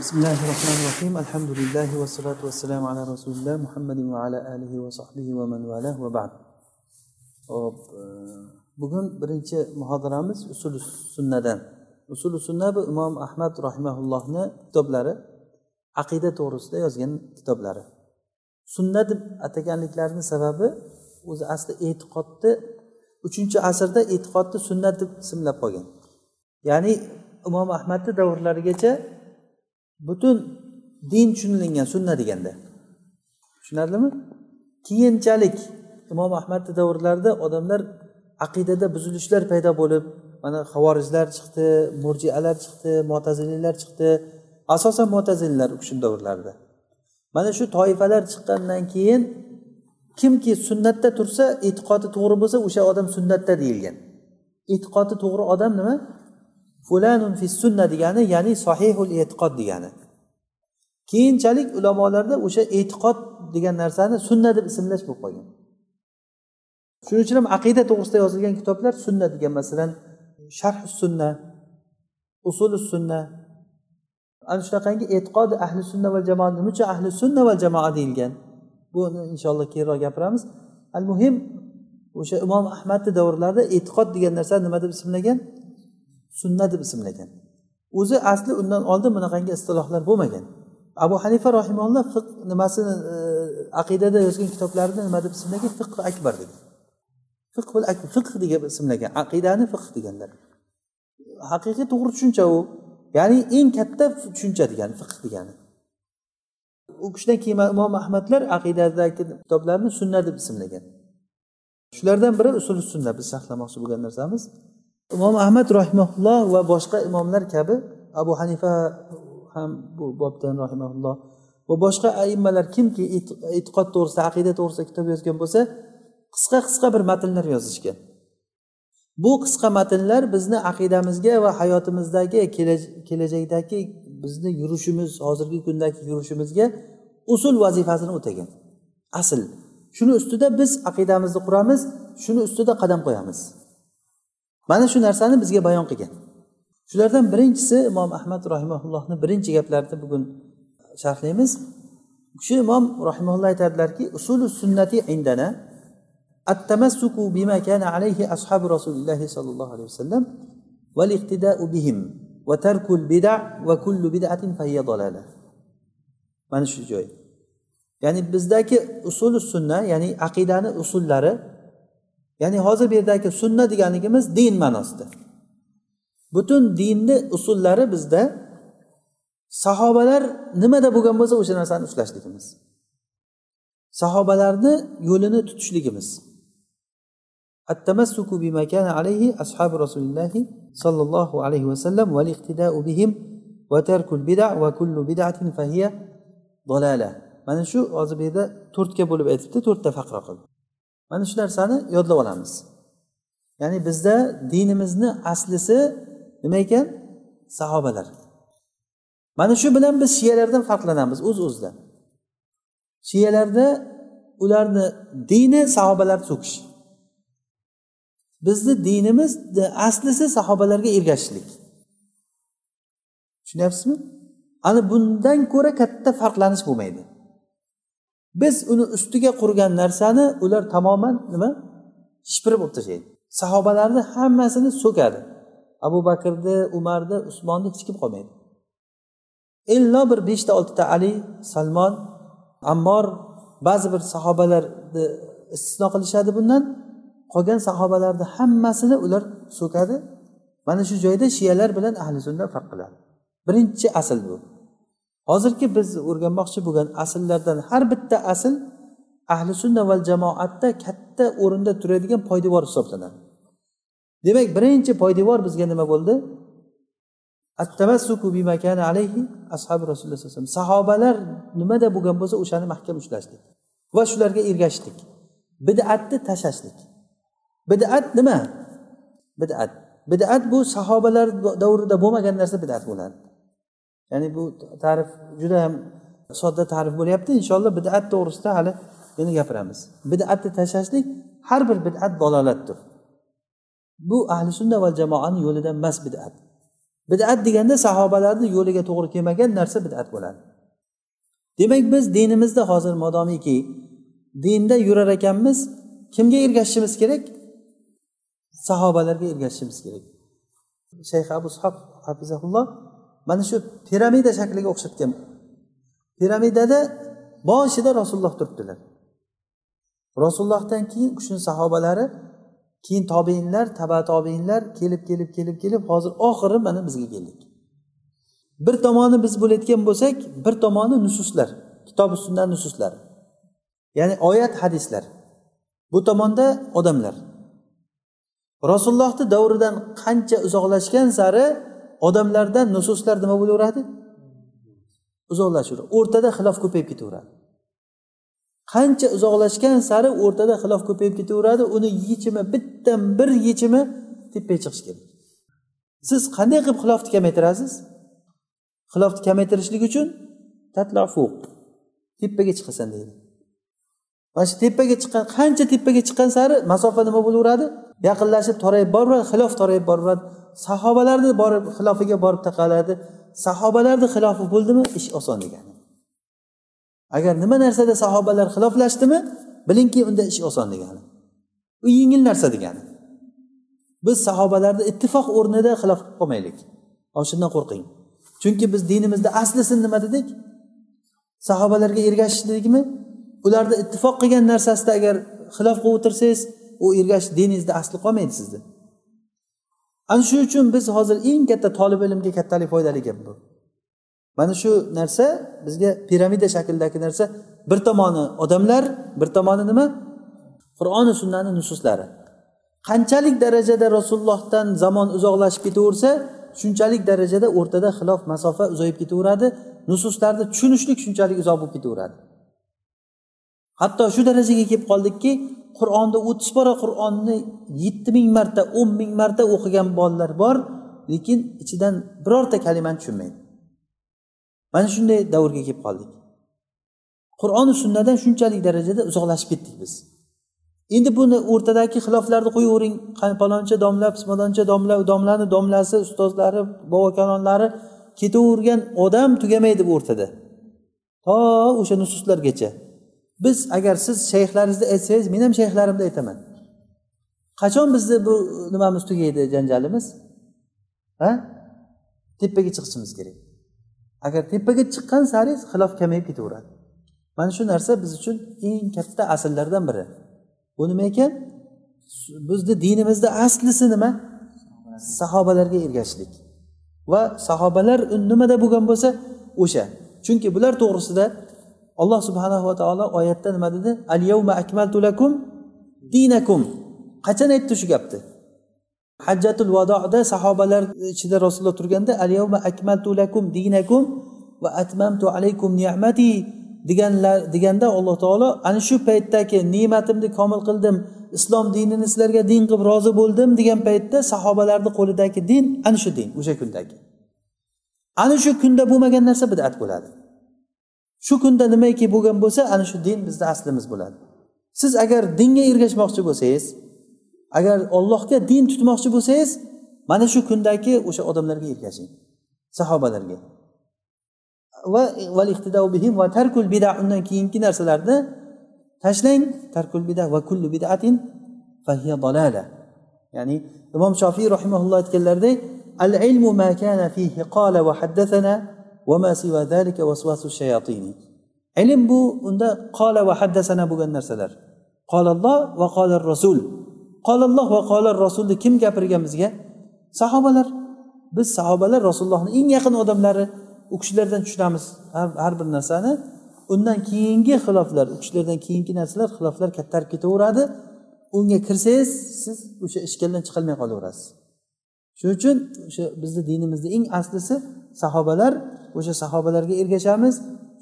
بسم الله الرحمن الرحيم الحمد لله والصلاة والسلام على رسول الله محمد وعلى آله وصحبه ومن والاه وبعد hop bugun birinchi muhodaramiz usul sunnadan usul sunna bu imom ahmad rahimaullohni kitoblari aqida to'g'risida yozgan kitoblari sunna deb ataganliklarini sababi o'zi asli e'tiqodni uchinchi asrda e'tiqodni sunnat deb ismlab qolgan ya'ni imom ahmadni davrlarigacha butun din tushunilingan sunna deganda. Tushunarlimi? Keyinchalik imom ahmadni davrlarida odamlar aqidada buzilishlar paydo bo'lib mana havorijlar chiqdi murjialar chiqdi mo'taziliylar chiqdi. Asosan mo'taziliylar u kishini davrlarida. Mana shu toifalar chiqqandan keyin kimki sunnatda tursa e'tiqodi to'g'ri bo'lsa o'sha odam sunnatda deyilgan. E'tiqodi to'g'ri odam nima? Fulanun fi sunna degani ya'ni sohihul e'tiqod degani. Keyinchalik ulamolarda o'sha e'tiqod degan narsani sunna deb ismlash bo'lib qolgan. Shuning uchun ham aqida to'g'risida yozilgan kitoblar sunna degan masalan sharh sunna usuli sunna. Ana shunaqangi e'tiqodi ahli sunna va jamoa nima uchun ahli sunna va jamoa deyilgan? Buni inshaalloh keyinroq gapiramiz. Al muhim o'sha imom ahmadni davrlarida e'tiqod degan narsa nima deb ismlagan? Sunna deb ismlagan. O'zi asli undan oldin bunaqangi istilohlar bo'lmagan. Abu hanifa rahimalloh fiq nimasini e, aqidada yozgan kitoblarini nima deb ismlagan? Fiqh akbar degan fiqhul fiqh deb ismlagan. Aqidani fiqh deganlar. Haqiqiy to'g'ri tushuncha u. Ya'ni eng katta tushuncha degani fiqh degani. U kishidan keyin imom ahmadlar aqidadagi kitoblarni sunna deb ismlagan. Shulardan biri usul sunna biz sharhlamoqchi bo'lgan narsamiz. Imom ahmad rahimaulloh va boshqa imomlar kabi abu hanifa ham bu bobdan rahimaulloh va boshqa aimmalar kimki e'tiqod to'g'risida aqida to'g'risida kitob yozgan bo'lsa qisqa qisqa bir matnlar yozishgan. Bu qisqa matnlar bizni aqidamizga va hayotimizdagi kelajakdagi bizni yurishimiz hozirgi kundagi yurishimizga usul vazifasini o'tagan. Asl. Shuni ustida biz aqidamizni quramiz shuni ustida qadam qo'yamiz. mana shu narsani bizga bayon qilgan shulardan birinchisi imom ahmad rahimaullohni birinchi gaplarini bugun sharhlaymiz shu imom rahimaulloh aytadilarki usuli sunnati indana التمسك بما كان عليه أصحاب رسول الله صلى الله عليه وسلم والاقتداء بهم وترك البدع وكل بدعة فهي ضلالة mana shu joy ya'ni bizdagi usuli sunna ya'ni aqidani usullari ya'ni hozir bu yerdagi sunna deganligimiz din ma'nosida butun dinni usullari bizda sahobalar nimada bo'lgan bo'lsa o'sha narsani ushlashligimiz sahobalarni yo'lini tutishligimiz التمسك بما كان عليه أصحاب رسول الله صلى الله عليه وسلم والاقتداء بهم وترك البدع وكل بدعة فهي ضلالة mana shu hozir bu yerda to'rtga bo'lib aytibdi to'rtta faqra qildi Mana shu narsani yodlab olamiz. Ya'ni bizda dinimizni aslisi nima ekan? Sahobalar. Mana shu bilan biz shiyalardan farqlanamiz o'z uz o'zidan shiyalarda ularni dini sahobalar so'kish. Bizni dinimiz aslisi sahobalarga ergashishlik. Tushunyapsizmi? Ana bundan ko'ra katta farqlanish bo'lmaydi. Biz uni ustiga qurgan narsani ular tamoman nima? Shipirib olib tashlaydi. Sahobalarni hammasini so'kadi. Abu bakrni umarni usmonni hech kim qolmaydi. Illo bir beshta oltita ali salmon ammor ba'zi bir sahobalarni istisno qilishadi bundan. Qolgan sahobalarni hammasini ular so'kadi. Mana shu joyda shiyalar bilan ahli sunna farq qiladi. Birinchi asl bu. Hozirgi biz o'rganmoqchi bo'lgan asllardan har bitta asl ahli sunna va jamoatda katta o'rinda turadigan poydevor hisoblanadi. Demak birinchi poydevor bizga nima bo'ldi? Ashabi rasululloh sallallohu alayhi sahobalar nimada bo'lgan bo'lsa o'shani mahkam ushlashlik va shularga ergashishlik bid'atni tashlashlik bid'at nima? Bid'at. Bid'at bu sahobalar davrida bo'lmagan narsa bid'at bo'ladi. Ya'ni bu ta'rif juda ham sodda ta'rif bo'lyapti. Inshaalloh bid'at to'g'risida hali yana gapiramiz. Bid'atni tashlashlik har bir bid'at dalolatdir. Bu ahli sunna va jamoani yo'lidan emas bid'at. Bidat deganda sahobalarni yo'liga to'g'ri kelmagan narsa bidat bo'ladi. Demak biz dinimizda hozir modomiki dinda yurar ekanmiz. Kimga ergashishimiz kerak? Sahobalarga ergashishimiz kerak. Shayx abu ishoq hafizahulloh mana shu piramida shakliga o'xshatgan. Piramidada boshida rasululloh turibdilar. Rasulullohdan keyin u kishini sahobalari keyin tobeinlar taba tobeinlar kelib kelib kelib kelib hozir oxiri mana bizga keldik. Bir tomoni biz bo'layotgan bo'lsak bir tomoni nususlar kitobi sunnat nususlar ya'ni oyat hadislar. Bu tomonda odamlar. Rasulullohni davridan qancha uzoqlashgan sari odamlardan nususlar nima bo'laveradi? Uzoqlashaveradi o'rtada xilof ko'payib ketaveradi. Qancha uzoqlashgan sari o'rtada xilof ko'payib ketaveradi uni yechimi bitta bir yechimi tepaga chiqish kerak. Siz qanday qilib xilofni kamaytirasiz? Xilofni kamaytirishlik uchun tatlafuq tepaga chiqasan deydi. Mana shu tepaga chiqqan qancha tepaga chiqqan sari masofa nima bo'laveradi? Yaqinlashib torayib boraveradi xilof torayib boraveradi sahobalarni borib xilofiga borib taqaladi sahobalarni xilofi bo'ldimi? Ish oson degani agar nima narsada sahobalar xiloflashdimi bilingki unda ish oson degani u yengil narsa degani. Biz sahobalarni ittifoq o'rnida xilof qilib qolmaylik. Ana shundan qo'rqing. Chunki biz dinimizda aslisi nima dedik? Sahobalarga ergashish dedikmi ularni ittifoq qilgan narsasida agar xilof qilib o'tirsangiz u ergashish diningizda asli qolmaydi sizni ana shuning uchun biz hozir eng katta tolib ilmga kattalik foydali gap bu. Mana shu narsa bizga piramida shaklidagi narsa. Bir tomoni odamlar bir tomoni nima? Qur'oni sunnani nususlari. Qanchalik darajada rasulullohdan zamon uzoqlashib ketaversa shunchalik darajada o'rtada xilof masofa uzayib ketaveradi nususlarni tushunishlik shunchalik uzoq bo'lib ketaveradi. Hatto shu darajaga kelib qoldikki qur'onni o'ttiz pora qur'onni yetti ming marta o'n ming marta o'qigan bolalar bor lekin ichidan birorta kalimani tushunmaydi. Mana shunday davrga kelib qoldik. Qur'oni sunnadan shunchalik darajada uzoqlashib ketdik biz. Endi buni o'rtadagi xiloflarni qo'yavering. Paloncha domla pismadoncha domla domlani domlasi ustozlari bobokalonlari ketavergan odam tugamaydi bu o'rtada. To o'sha nususlargacha. Biz agar siz shayxlaringizni aytsangiz men ham shayxlarimni aytaman. Qachon bizni bu nimamiz tugaydi janjalimiz? Ha? Tepaga chiqishimiz kerak. Agar tepaga chiqqan sari xilof kamayib ketaveradi. Mana shu narsa biz uchun eng katta asllardan biri. Bu nima ekan? Bizni dinimizda aslisi nima? Sahobalarga ergashishlik. Va sahobalar nimada bo'lgan bo'lsa o'sha. Chunki bular to'g'risida alloh subhanahu va taolo oyatda nima dedi? Al yawma akmaltu lakum dinakum. Qachon aytdi shu gapni? Hajjatul vadoda sahobalar ichida rasululloh turganda al yawma akmaltu lakum dinakum va atmamtu alaykum ni'mati deganlar deganda alloh taolo ana shu paytdagi ne'matimni komil qildim islom dinini sizlarga din qilib rozi bo'ldim degan paytda sahobalarni qo'lidagi din ana shu din o'sha kundagi. Ana shu kunda bo'lmagan narsa bidat bo'ladi. Shu kunda nimaiki bo'lgan bo'lsa ana shu din bizni aslimiz bo'ladi. Siz agar dinga ergashmoqchi bo'lsangiz agar ollohga din tutmoqchi bo'lsangiz mana shu kundagi o'sha odamlarga ergashing sahobalarga. Va va tarkul bida undan keyingi narsalarni tashlang tarkul bida va kullu bidatin fahiya dalala. Ya'ni imom shofiy rahimaulloh aytganlaridek al ilmu ma kana fihi qala va haddathana va ilm bu unda qola va haddasana bo'lgan narsalar. Qolalloh va qolar rasul. Qolalloh va qolar rasulni kim gapirgan bizga? Sahobalar. Biz sahobalar rasulullohni eng yaqin odamlari. U kishilardan tushunamiz har bir narsani. Undan keyingi xiloflar u kishilardan keyingi narsalar xiloflar kattarib ketaveradi. Unga kirsangiz siz o'sha ishkaldan chiqolmay qolaverasiz. Shuning uchun o'sha bizni dinimizni eng aslisi sahobalar. O'sha sahobalarga ergashamiz.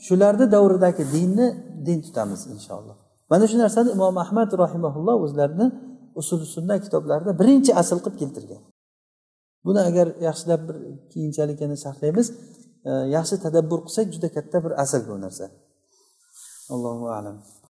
Shularni davridagi dinni din tutamiz inshaalloh. Mana shu narsani imom ahmad rahimaulloh o'zlarini usul sunna kitoblarida birinchi asl qilib keltirgan. Buni agar yaxshilab bir keyinchalik yana sharhlaymiz e, yaxshi tadabbur qilsak juda katta bir asl bu narsa. Allohu alam.